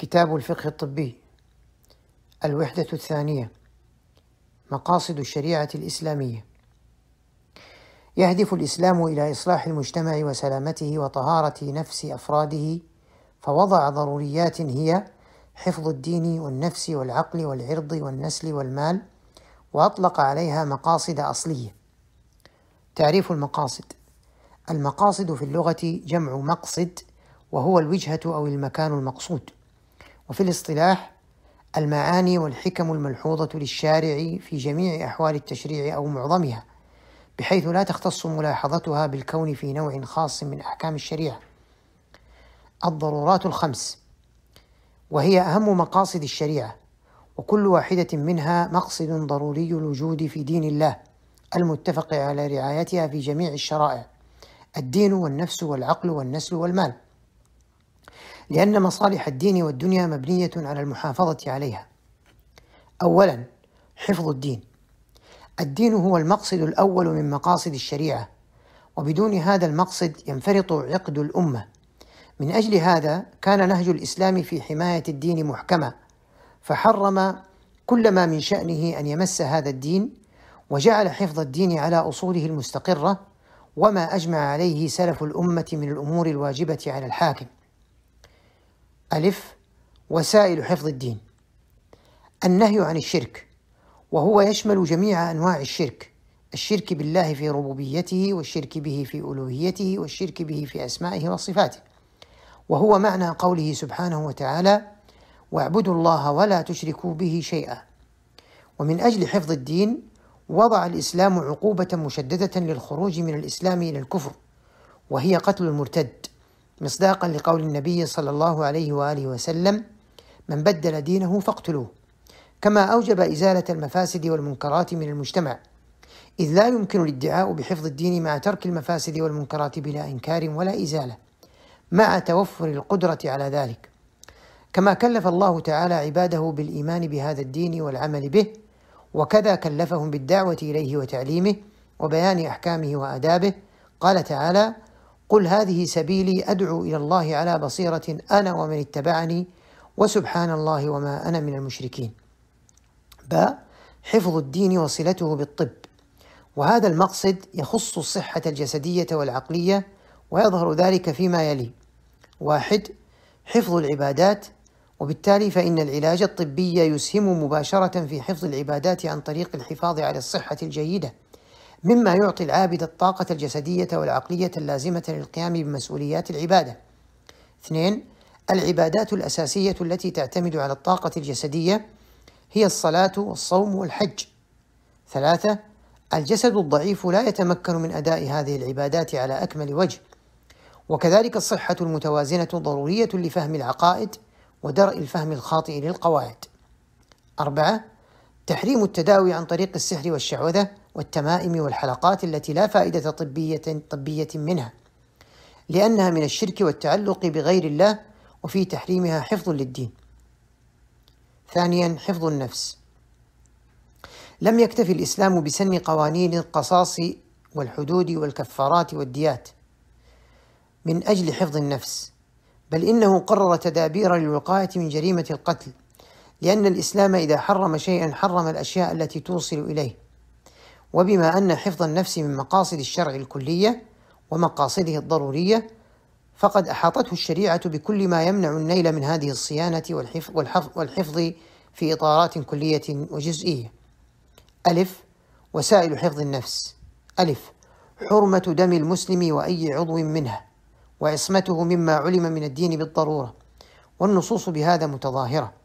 كتاب الفقه الطبي. الوحدة الثانية مقاصد الشريعة الإسلامية. يهدف الإسلام إلى إصلاح المجتمع وسلامته وطهارة نفس أفراده فوضع ضروريات هي حفظ الدين والنفس والعقل والعرض والنسل والمال وأطلق عليها مقاصد أصلية. تعريف المقاصد المقاصد في اللغة جمع مقصد وهو الوجهة أو المكان المقصود. وفي الاصطلاح المعاني والحكم الملحوظة للشارع في جميع أحوال التشريع أو معظمها بحيث لا تختص ملاحظتها بالكون في نوع خاص من أحكام الشريعة. الضرورات الخمس وهي أهم مقاصد الشريعة وكل واحدة منها مقصد ضروري الوجود في دين الله المتفق على رعايتها في جميع الشرائع الدين والنفس والعقل والنسل والمال. لأن مصالح الدين والدنيا مبنية على المحافظة عليها. أولاً حفظ الدين. الدين هو المقصد الأول من مقاصد الشريعة، وبدون هذا المقصد ينفرط عقد الأمة. من أجل هذا كان نهج الإسلام في حماية الدين محكما، فحرم كل ما من شأنه أن يمس هذا الدين، وجعل حفظ الدين على أصوله المستقرة، وما أجمع عليه سلف الأمة من الأمور الواجبة على الحاكم. ألف وسائل حفظ الدين. النهي عن الشرك وهو يشمل جميع أنواع الشرك. الشرك بالله في ربوبيته والشرك به في ألوهيته والشرك به في أسمائه وصفاته. وهو معنى قوله سبحانه وتعالى واعبدوا الله ولا تشركوا به شيئا. ومن أجل حفظ الدين وضع الإسلام عقوبة مشددة للخروج من الإسلام إلى الكفر وهي قتل المرتد. مصداقا لقول النبي صلى الله عليه وآله وسلم من بدل دينه فاقتلوه. كما أوجب إزالة المفاسد والمنكرات من المجتمع. إذ لا يمكن الادعاء بحفظ الدين مع ترك المفاسد والمنكرات بلا إنكار ولا إزالة مع توفر القدرة على ذلك. كما كلف الله تعالى عباده بالإيمان بهذا الدين والعمل به وكذا كلفهم بالدعوة إليه وتعليمه وبيان أحكامه وآدابه. قال تعالى قل هذه سبيلي أدعو إلى الله على بصيرة أنا ومن اتبعني وسبحان الله وما أنا من المشركين. باء حفظ الدين وصلته بالطب. وهذا المقصد يخص الصحة الجسدية والعقلية ويظهر ذلك فيما يلي: واحد حفظ العبادات وبالتالي فإن العلاج الطبي يسهم مباشرة في حفظ العبادات عن طريق الحفاظ على الصحة الجيدة. مما يعطي العابد الطاقة الجسدية والعقلية اللازمة للقيام بمسؤوليات العبادة. اثنين العبادات الأساسية التي تعتمد على الطاقة الجسدية هي الصلاة والصوم والحج. ثلاثة الجسد الضعيف لا يتمكن من أداء هذه العبادات على أكمل وجه. وكذلك الصحة المتوازنة ضرورية لفهم العقائد ودرء الفهم الخاطئ للقواعد. أربعة تحريم التداوي عن طريق السحر والشعوذة والتمائم والحلقات التي لا فائدة طبية طبية منها لأنها من الشرك والتعلق بغير الله وفي تحريمها حفظ للدين. ثانيا حفظ النفس. لم يكتف الإسلام بسن قوانين القصاص والحدود والكفارات والديات من أجل حفظ النفس، بل إنه قرر تدابير للوقاية من جريمة القتل، لأن الإسلام إذا حرم شيئا حرم الأشياء التي توصل إليه. وبما أن حفظ النفس من مقاصد الشرع الكلية ومقاصده الضرورية فقد أحاطته الشريعة بكل ما يمنع النيل من هذه الصيانة والحفظ, والحفظ في إطارات كلية وجزئية ألف وسائل حفظ النفس ألف حرمة دم المسلم وأي عضو منها وعصمته مما علم من الدين بالضرورة والنصوص بهذا متظاهرة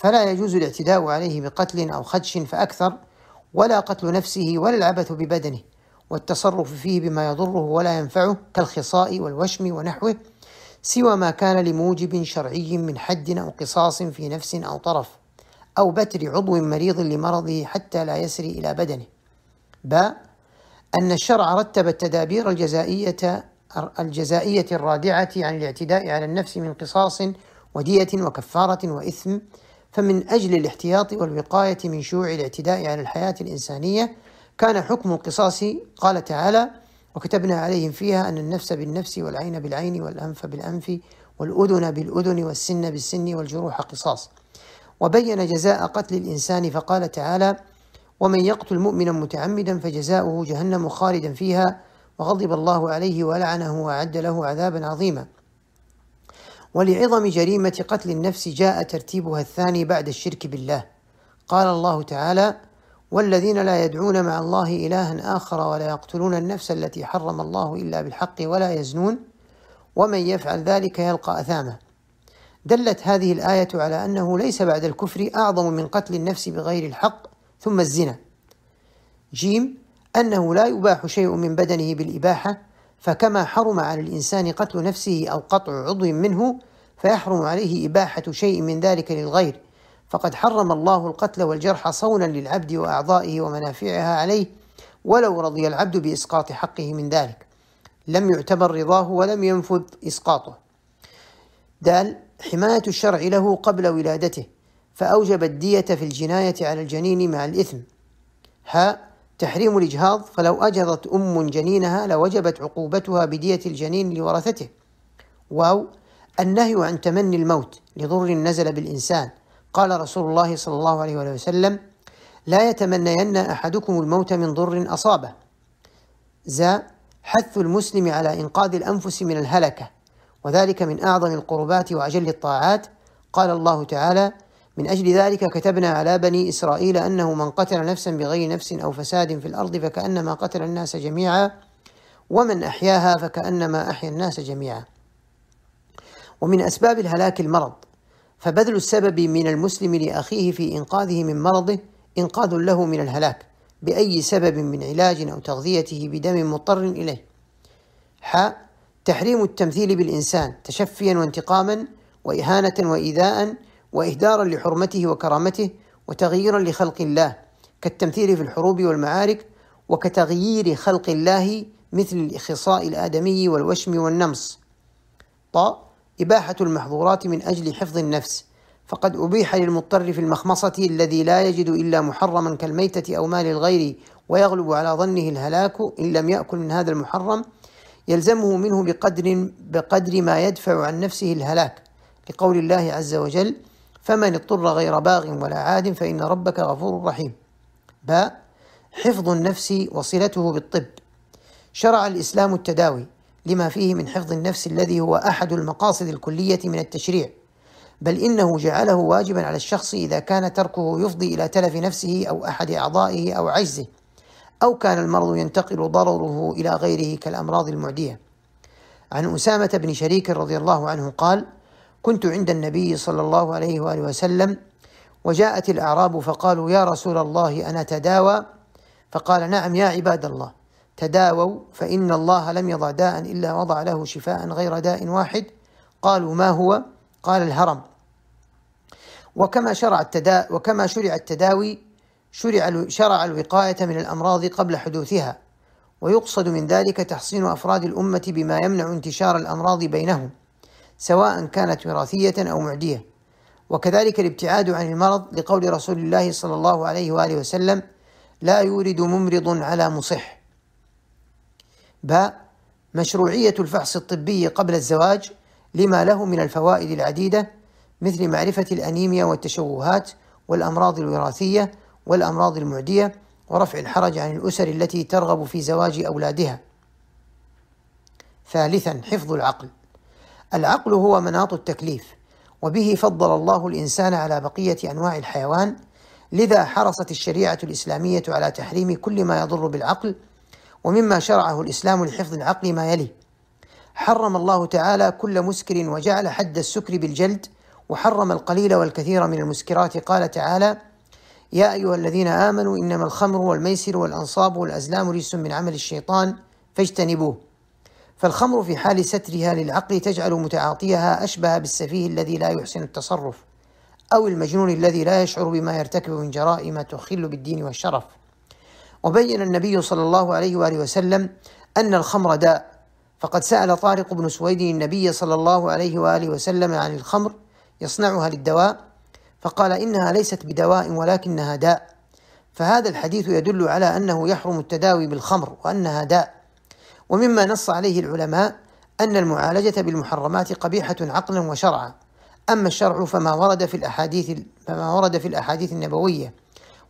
فلا يجوز الاعتداء عليه بقتل أو خدش فأكثر ولا قتل نفسه ولا العبث ببدنه والتصرف فيه بما يضره ولا ينفعه كالخصاء والوشم ونحوه سوى ما كان لموجب شرعي من حد أو قصاص في نفس أو طرف أو بتر عضو مريض لمرضه حتى لا يسري إلى بدنه. باء أن الشرع رتب التدابير الجزائية الجزائية الرادعة عن الاعتداء على النفس من قصاص ودية وكفارة وإثم فمن أجل الاحتياط والوقاية من شيوع الاعتداء على الحياة الإنسانية كان حكم القصاص قال تعالى وكتبنا عليهم فيها أن النفس بالنفس والعين بالعين والأنف بالأنف والأذن بالأذن والسن بالسن والجروح قصاص. وبين جزاء قتل الإنسان فقال تعالى ومن يقتل مؤمنا متعمدا فجزاؤه جهنم خالدا فيها وغضب الله عليه ولعنه وأعد له عذابا عظيما. ولعظم جريمة قتل النفس جاء ترتيبها الثاني بعد الشرك بالله. قال الله تعالى والذين لا يدعون مع الله إلها آخر ولا يقتلون النفس التي حرم الله إلا بالحق ولا يزنون ومن يفعل ذلك يلقى أثاما دلت هذه الآية على أنه ليس بعد الكفر أعظم من قتل النفس بغير الحق ثم الزنا. جيم أنه لا يباح شيء من بدنه بالإباحة فكما حرم على الإنسان قتل نفسه أو قطع عضو منه فيحرم عليه إباحة شيء من ذلك للغير. فقد حرم الله القتل والجرح صونا للعبد وأعضائه ومنافعها عليه ولو رضي العبد بإسقاط حقه من ذلك. لم يعتبر رضاه ولم ينفذ إسقاطه. دال حماية الشرع له قبل ولادته فأوجب الدية في الجناية على الجنين مع الإثم. ها تحريم الإجهاض فلو أجهضت أم جنينها لوجبت عقوبتها بدية الجنين لورثته. واو النهي عن تمني الموت لضر نزل بالإنسان. قال رسول الله صلى الله عليه وسلم لا يتمنين أحدكم الموت من ضر أصابه. زا حث المسلم على إنقاذ الأنفس من الهلكة وذلك من أعظم القربات وأجل الطاعات. قال الله تعالى من أجل ذلك كتبنا على بني إسرائيل أنه من قتل نفسا بغير نفس أو فساد في الأرض فكأنما قتل الناس جميعا ومن أحياها فكأنما أحيا الناس جميعا. ومن أسباب الهلاك المرض فبذل السبب من المسلم لأخيه في إنقاذه من مرضه إنقاذ له من الهلاك بأي سبب من علاج أو تغذيته بدم مضطر إليه. ح تحريم التمثيل بالإنسان تشفيا وانتقاما وإهانة وإيذاء وإهدارا لحرمته وكرامته وتغييرا لخلق الله كالتمثيل في الحروب والمعارك وكتغيير خلق الله مثل الإخصاء الآدمي والوشم والنمص. ط إباحة المحظورات من أجل حفظ النفس فقد أبيح للمضطر في المخمصة الذي لا يجد إلا محرما كالميتة أو مال الغير ويغلب على ظنه الهلاك إن لم يأكل من هذا المحرم يلزمه منه بقدر بقدر ما يدفع عن نفسه الهلاك. لقول الله عز وجل فمن اضطر غير باغ ولا عاد فإن ربك غفور رحيم. باء حفظ النفس وصلته بالطب. شرع الإسلام التداوي لما فيه من حفظ النفس الذي هو أحد المقاصد الكلية من التشريع. بل إنه جعله واجبا على الشخص إذا كان تركه يفضي إلى تلف نفسه أو أحد أعضائه أو عجزه أو كان المرض ينتقل ضرره إلى غيره كالأمراض المعدية. عن أسامة بن شريك رضي الله عنه قال كنت عند النبي صلى الله عليه وآله وسلم وجاءت الأعراب فقالوا يا رسول الله أنا تداوى؟ فقال نعم يا عباد الله تداووا فإن الله لم يضع داء إلا وضع له شفاء غير داء واحد. قالوا ما هو؟ قال الهرم. وكما شرع التدا وكما شرع التداوي شرع شرع الوقاية من الأمراض قبل حدوثها ويقصد من ذلك تحصين أفراد الأمة بما يمنع انتشار الأمراض بينهم. سواء كانت وراثية أو معدية وكذلك الابتعاد عن المرض لقول رسول الله صلى الله عليه وآله وسلم لا يورد ممرض على مصح باء مشروعية الفحص الطبي قبل الزواج لما له من الفوائد العديدة مثل معرفة الأنيميا والتشوهات والأمراض الوراثية والأمراض المعدية ورفع الحرج عن الأسر التي ترغب في زواج أولادها. ثالثا حفظ العقل. العقل هو مناط التكليف، وبه فضل الله الإنسان على بقية أنواع الحيوان، لذا حرصت الشريعة الإسلامية على تحريم كل ما يضر بالعقل، ومما شرعه الإسلام لحفظ العقل ما يلي: حرم الله تعالى كل مسكر وجعل حد السكر بالجلد، وحرم القليل والكثير من المسكرات. قال تعالى: يا أيها الذين آمنوا إنما الخمر والميسر والأنصاب والأزلام رجس من عمل الشيطان فاجتنبوه. فالخمر في حال سترها للعقل تجعل متعاطيها أشبه بالسفيه الذي لا يحسن التصرف أو المجنون الذي لا يشعر بما يرتكب من جرائم تخل بالدين والشرف. وبين النبي صلى الله عليه وآله وسلم أن الخمر داء. فقد سأل طارق بن سويد النبي صلى الله عليه وآله وسلم عن الخمر يصنعها للدواء فقال إنها ليست بدواء ولكنها داء. فهذا الحديث يدل على أنه يحرم التداوي بالخمر وأنها داء. ومما نص عليه العلماء أن المعالجة بالمحرمات قبيحة عقلا وشرعا. أما الشرع فما ورد في الأحاديث فما ورد في الأحاديث النبوية.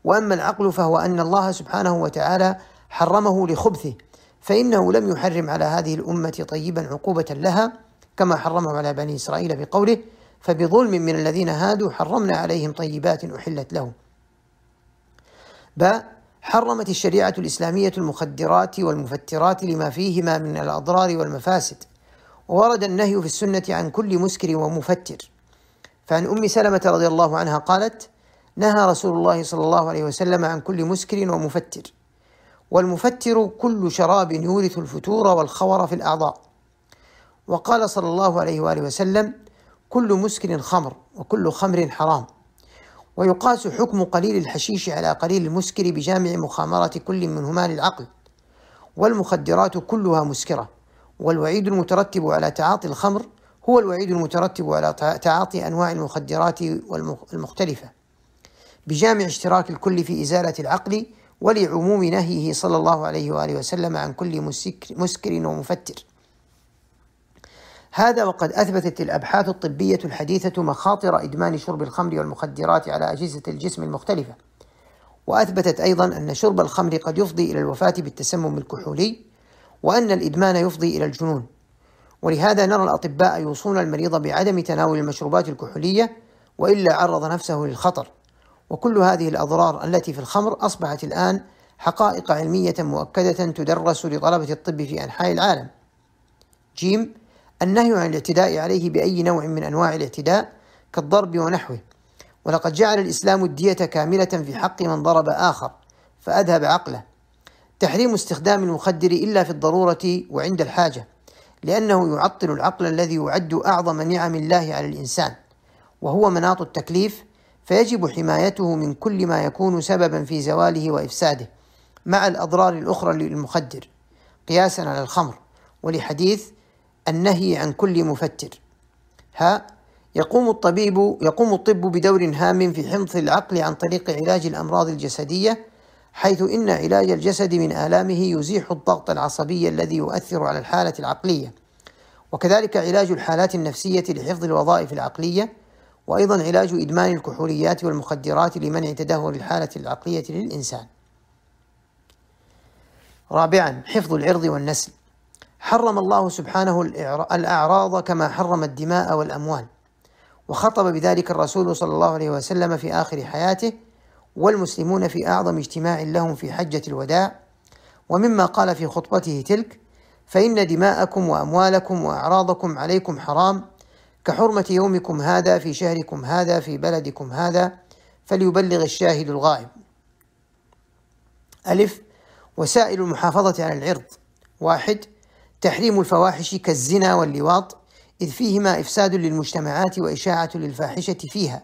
وأما العقل فهو أن الله سبحانه وتعالى حرمه لخبثه فإنه لم يحرم على هذه الأمة طيبا عقوبة لها كما حرمه على بني إسرائيل بقوله فبظلم من الذين هادوا حرمنا عليهم طيبات أحلت لهم. باء حرمت الشريعة الإسلامية المخدرات والمفترات لما فيهما من الأضرار والمفاسد وورد النهي في السنة عن كل مسكر ومفتر. فعن أم سلمة رضي الله عنها قالت نهى رسول الله صلى الله عليه وسلم عن كل مسكر ومفتر والمفتر كل شراب يورث الفتور والخور في الأعضاء. وقال صلى الله عليه وآله وسلم كل مسكر خمر وكل خمر حرام. ويقاس حكم قليل الحشيش على قليل المسكر بجامع مخامرة كل منهما للعقل. والمخدرات كلها مسكرة. والوعيد المترتب على تعاطي الخمر هو الوعيد المترتب على تعاطي أنواع المخدرات المختلفة. بجامع اشتراك الكل في إزالة العقل ولعموم نهيه صلى الله عليه وآله وسلم عن كل مسكر ومفتر. هذا وقد أثبتت الأبحاث الطبية الحديثة مخاطر إدمان شرب الخمر والمخدرات على أجهزة الجسم المختلفة. وأثبتت أيضا أن شرب الخمر قد يفضي إلى الوفاة بالتسمم الكحولي وأن الإدمان يفضي إلى الجنون. ولهذا نرى الأطباء يوصون المريض بعدم تناول المشروبات الكحولية وإلا عرض نفسه للخطر. وكل هذه الأضرار التي في الخمر أصبحت الآن حقائق علمية مؤكدة تدرس لطلبة الطب في أنحاء العالم. جيم النهي عن الاعتداء عليه بأي نوع من أنواع الاعتداء كالضرب ونحوه. ولقد جعل الإسلام الدية كاملة في حق من ضرب آخر فأذهب عقله. تحريم استخدام المخدر إلا في الضرورة وعند الحاجة لأنه يعطل العقل الذي يعد أعظم نعم الله على الإنسان وهو مناط التكليف فيجب حمايته من كل ما يكون سببا في زواله وإفساده مع الأضرار الأخرى للمخدر قياسا على الخمر. ولحديث النهي عن كل مفتر. ها يقوم الطبيب يقوم الطب بدور هام في حمض العقل عن طريق علاج الأمراض الجسدية حيث إن علاج الجسد من آلامه يزيح الضغط العصبي الذي يؤثر على الحالة العقلية. وكذلك علاج الحالات النفسية لحفظ الوظائف العقلية وأيضا علاج إدمان الكحوليات والمخدرات لمنع تدهور الحالة العقلية للإنسان. رابعا حفظ العرض والنسل. حرم الله سبحانه الأعراض كما حرم الدماء والأموال. وخطب بذلك الرسول صلى الله عليه وسلم في آخر حياته والمسلمون في أعظم اجتماع لهم في حجة الوداع. ومما قال في خطبته تلك فإن دماءكم وأموالكم وأعراضكم عليكم حرام كحرمة يومكم هذا في شهركم هذا في بلدكم هذا فليبلغ الشاهد الغائب. ألف. وسائل المحافظة على العرض. واحد. تحريم الفواحش كالزنا واللواط إذ فيهما إفساد للمجتمعات وإشاعة للفاحشة فيها.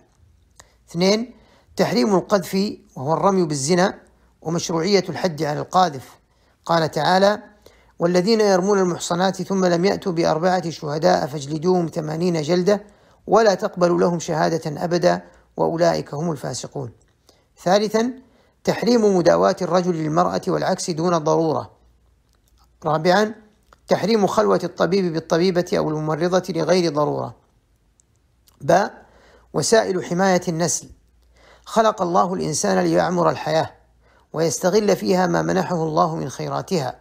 اثنين تحريم القذف وهو الرمي بالزنا ومشروعية الحد على القاذف. قال تعالى والذين يرمون المحصنات ثم لم يأتوا بأربعة شهداء فاجلدوهم ثمانين جلدة ولا تقبلوا لهم شهادة أبدا وأولئك هم الفاسقون. ثالثا تحريم مداواة الرجل للمرأة والعكس دون ضرورة. رابعا تحريم خلوة الطبيب بالطبيبة أو الممرضة لغير ضرورة. باء وسائل حماية النسل. خلق الله الإنسان ليعمر الحياة ويستغل فيها ما منحه الله من خيراتها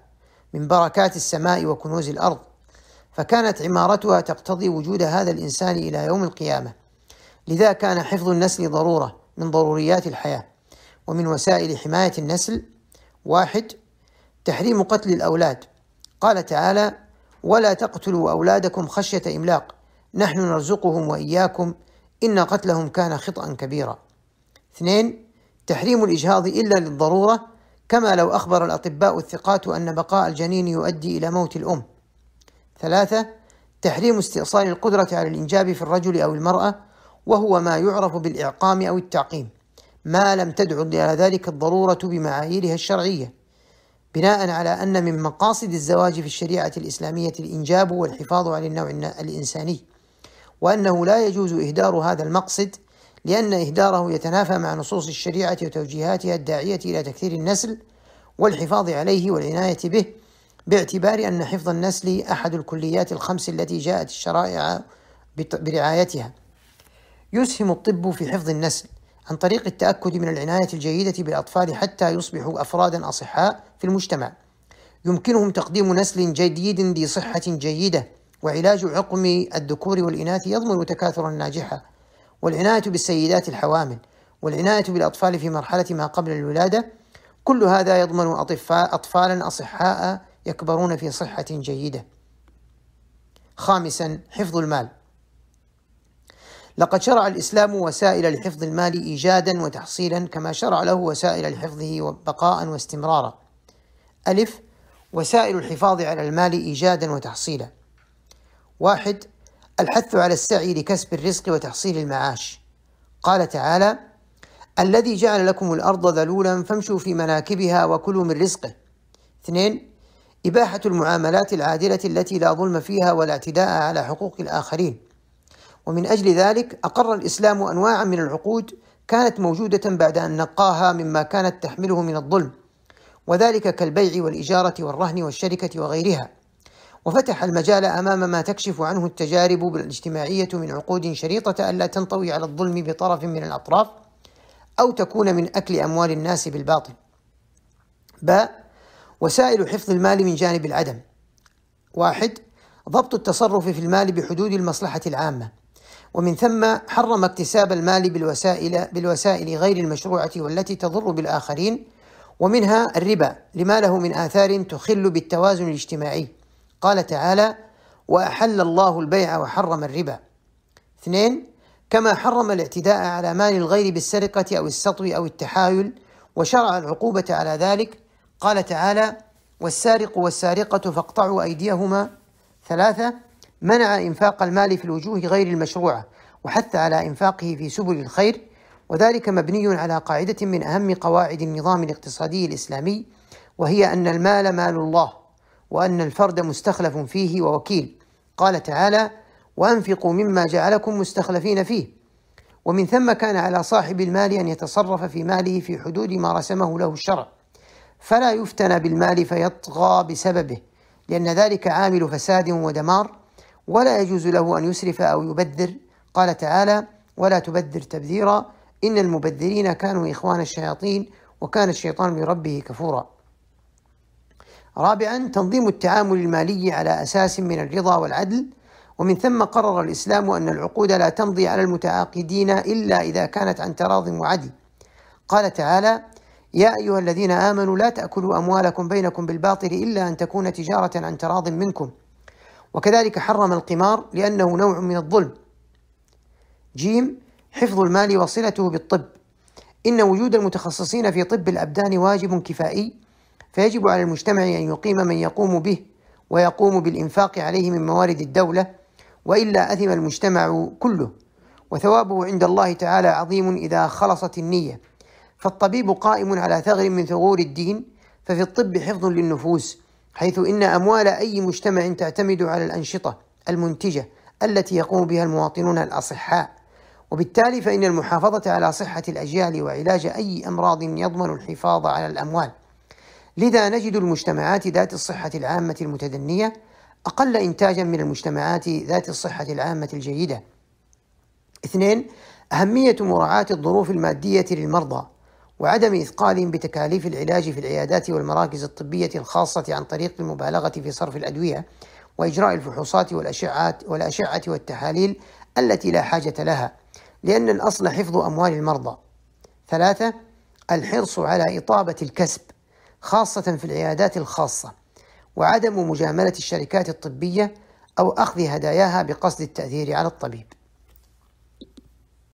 من بركات السماء وكنوز الأرض. فكانت عمارتها تقتضي وجود هذا الإنسان إلى يوم القيامة. لذا كان حفظ النسل ضرورة من ضروريات الحياة. ومن وسائل حماية النسل واحد تحريم قتل الأولاد. قال تعالى ولا تقتلوا أولادكم خشية إملاق نحن نرزقهم وإياكم إن قتلهم كان خطأ كبيرا. اثنين تحريم الإجهاض إلا للضرورة كما لو أخبر الأطباء الثقات أن بقاء الجنين يؤدي إلى موت الأم. ثلاثة تحريم استئصال القدرة على الإنجاب في الرجل أو المرأة وهو ما يعرف بالإعقام أو التعقيم. ما لم تدع إلى ذلك الضرورة بمعاييرها الشرعية. بناء على أن من مقاصد الزواج في الشريعة الإسلامية الإنجاب والحفاظ على النوع الإنساني وأنه لا يجوز إهدار هذا المقصد لأن إهداره يتنافى مع نصوص الشريعة وتوجيهاتها الداعية إلى تكثير النسل والحفاظ عليه والعناية به باعتبار أن حفظ النسل أحد الكليات الخمس التي جاءت الشرائع برعايتها. يسهم الطب في حفظ النسل. عن طريق التأكد من العناية الجيدة بالأطفال حتى يصبحوا أفرادا أصحاء في المجتمع. يمكنهم تقديم نسل جديد ذي صحة جيدة وعلاج عقم الذكور والإناث يضمن تكاثرا ناجحا والعناية بالسيدات الحوامل والعناية بالأطفال في مرحلة ما قبل الولادة كل هذا يضمن أطفالا أصحاء يكبرون في صحة جيدة. خامسا حفظ المال. لقد شرع الإسلام وسائل لحفظ المال إيجادا وتحصيلا كما شرع له وسائل لحفظه بقاء واستمرارا. ألف وسائل الحفاظ على المال إيجادا وتحصيلا. واحد الحث على السعي لكسب الرزق وتحصيل المعاش. قال تعالى الذي جعل لكم الأرض ذلولا فامشوا في مناكبها وكلوا من رزقه. اثنين إباحة المعاملات العادلة التي لا ظلم فيها ولا اعتداء على حقوق الآخرين. ومن أجل ذلك أقر الإسلام أنواعا من العقود كانت موجودة بعد أن نقاها مما كانت تحمله من الظلم وذلك كالبيع والإجارة والرهن والشركة وغيرها. وفتح المجال أمام ما تكشف عنه التجارب الاجتماعية من عقود شريطة ألا تنطوي على الظلم بطرف من الأطراف أو تكون من أكل أموال الناس بالباطل. باء وسائل حفظ المال من جانب العدم. واحد. ضبط التصرف في المال بحدود المصلحة العامة. ومن ثم حرم اكتساب المال بالوسائل بالوسائل غير المشروعة والتي تضر بالآخرين ومنها الربا لما له من آثار تخل بالتوازن الاجتماعي. قال تعالى وأحل الله البيع وحرم الربا. اثنين كما حرم الاعتداء على مال الغير بالسرقة أو السطو أو التحايل وشرع العقوبة على ذلك. قال تعالى والسارق والسارقة فاقطعوا أيديهما. ثلاثة منع إنفاق المال في الوجوه غير المشروعة وحث على إنفاقه في سبل الخير وذلك مبني على قاعدة من أهم قواعد النظام الاقتصادي الإسلامي وهي أن المال مال الله وأن الفرد مستخلف فيه ووكيل. قال تعالى وأنفقوا مما جعلكم مستخلفين فيه ومن ثم كان على صاحب المال أن يتصرف في ماله في حدود ما رسمه له الشرع. فلا يفتن بالمال فيطغى بسببه لأن ذلك عامل فساد ودمار ولا يجوز له أن يسرف أو يبذر. قال تعالى ولا تبذر تبذيرا. إن المبذرين كانوا إخوان الشياطين وكان الشيطان لربه كفورا. رابعا تنظيم التعامل المالي على أساس من الرضا والعدل. ومن ثم قرر الإسلام أن العقود لا تمضي على المتعاقدين إلا إذا كانت عن تراض وعدل. قال تعالى يا أيها الذين آمنوا لا تأكلوا أموالكم بينكم بالباطل إلا أن تكون تجارة عن تراض منكم. وكذلك حرم القمار لأنه نوع من الظلم. جيم حفظ المال وصلته بالطب. إن وجود المتخصصين في طب الأبدان واجب كفائي فيجب على المجتمع أن يقيم من يقوم به ويقوم بالإنفاق عليه من موارد الدولة وإلا أثم المجتمع كله. وثوابه عند الله تعالى عظيم إذا خلصت النية. فالطبيب قائم على ثغر من ثغور الدين ففي الطب حفظ للنفوس. حيث إن أموال أي مجتمع تعتمد على الأنشطة المنتجة التي يقوم بها المواطنون الأصحاء. وبالتالي فإن المحافظة على صحة الأجيال وعلاج أي أمراض يضمن الحفاظ على الأموال. لذا نجد المجتمعات ذات الصحة العامة المتدنية أقل إنتاجا من المجتمعات ذات الصحة العامة الجيدة. اثنين أهمية مراعاة الظروف المادية للمرضى. وعدم إثقالهم بتكاليف العلاج في العيادات والمراكز الطبية الخاصة عن طريق المبالغة في صرف الأدوية وإجراء الفحوصات والأشعات والأشعة والتحاليل التي لا حاجة لها لأن الأصل حفظ أموال المرضى. ثلاثة الحرص على إطابة الكسب خاصة في العيادات الخاصة وعدم مجاملة الشركات الطبية أو أخذ هداياها بقصد التأثير على الطبيب.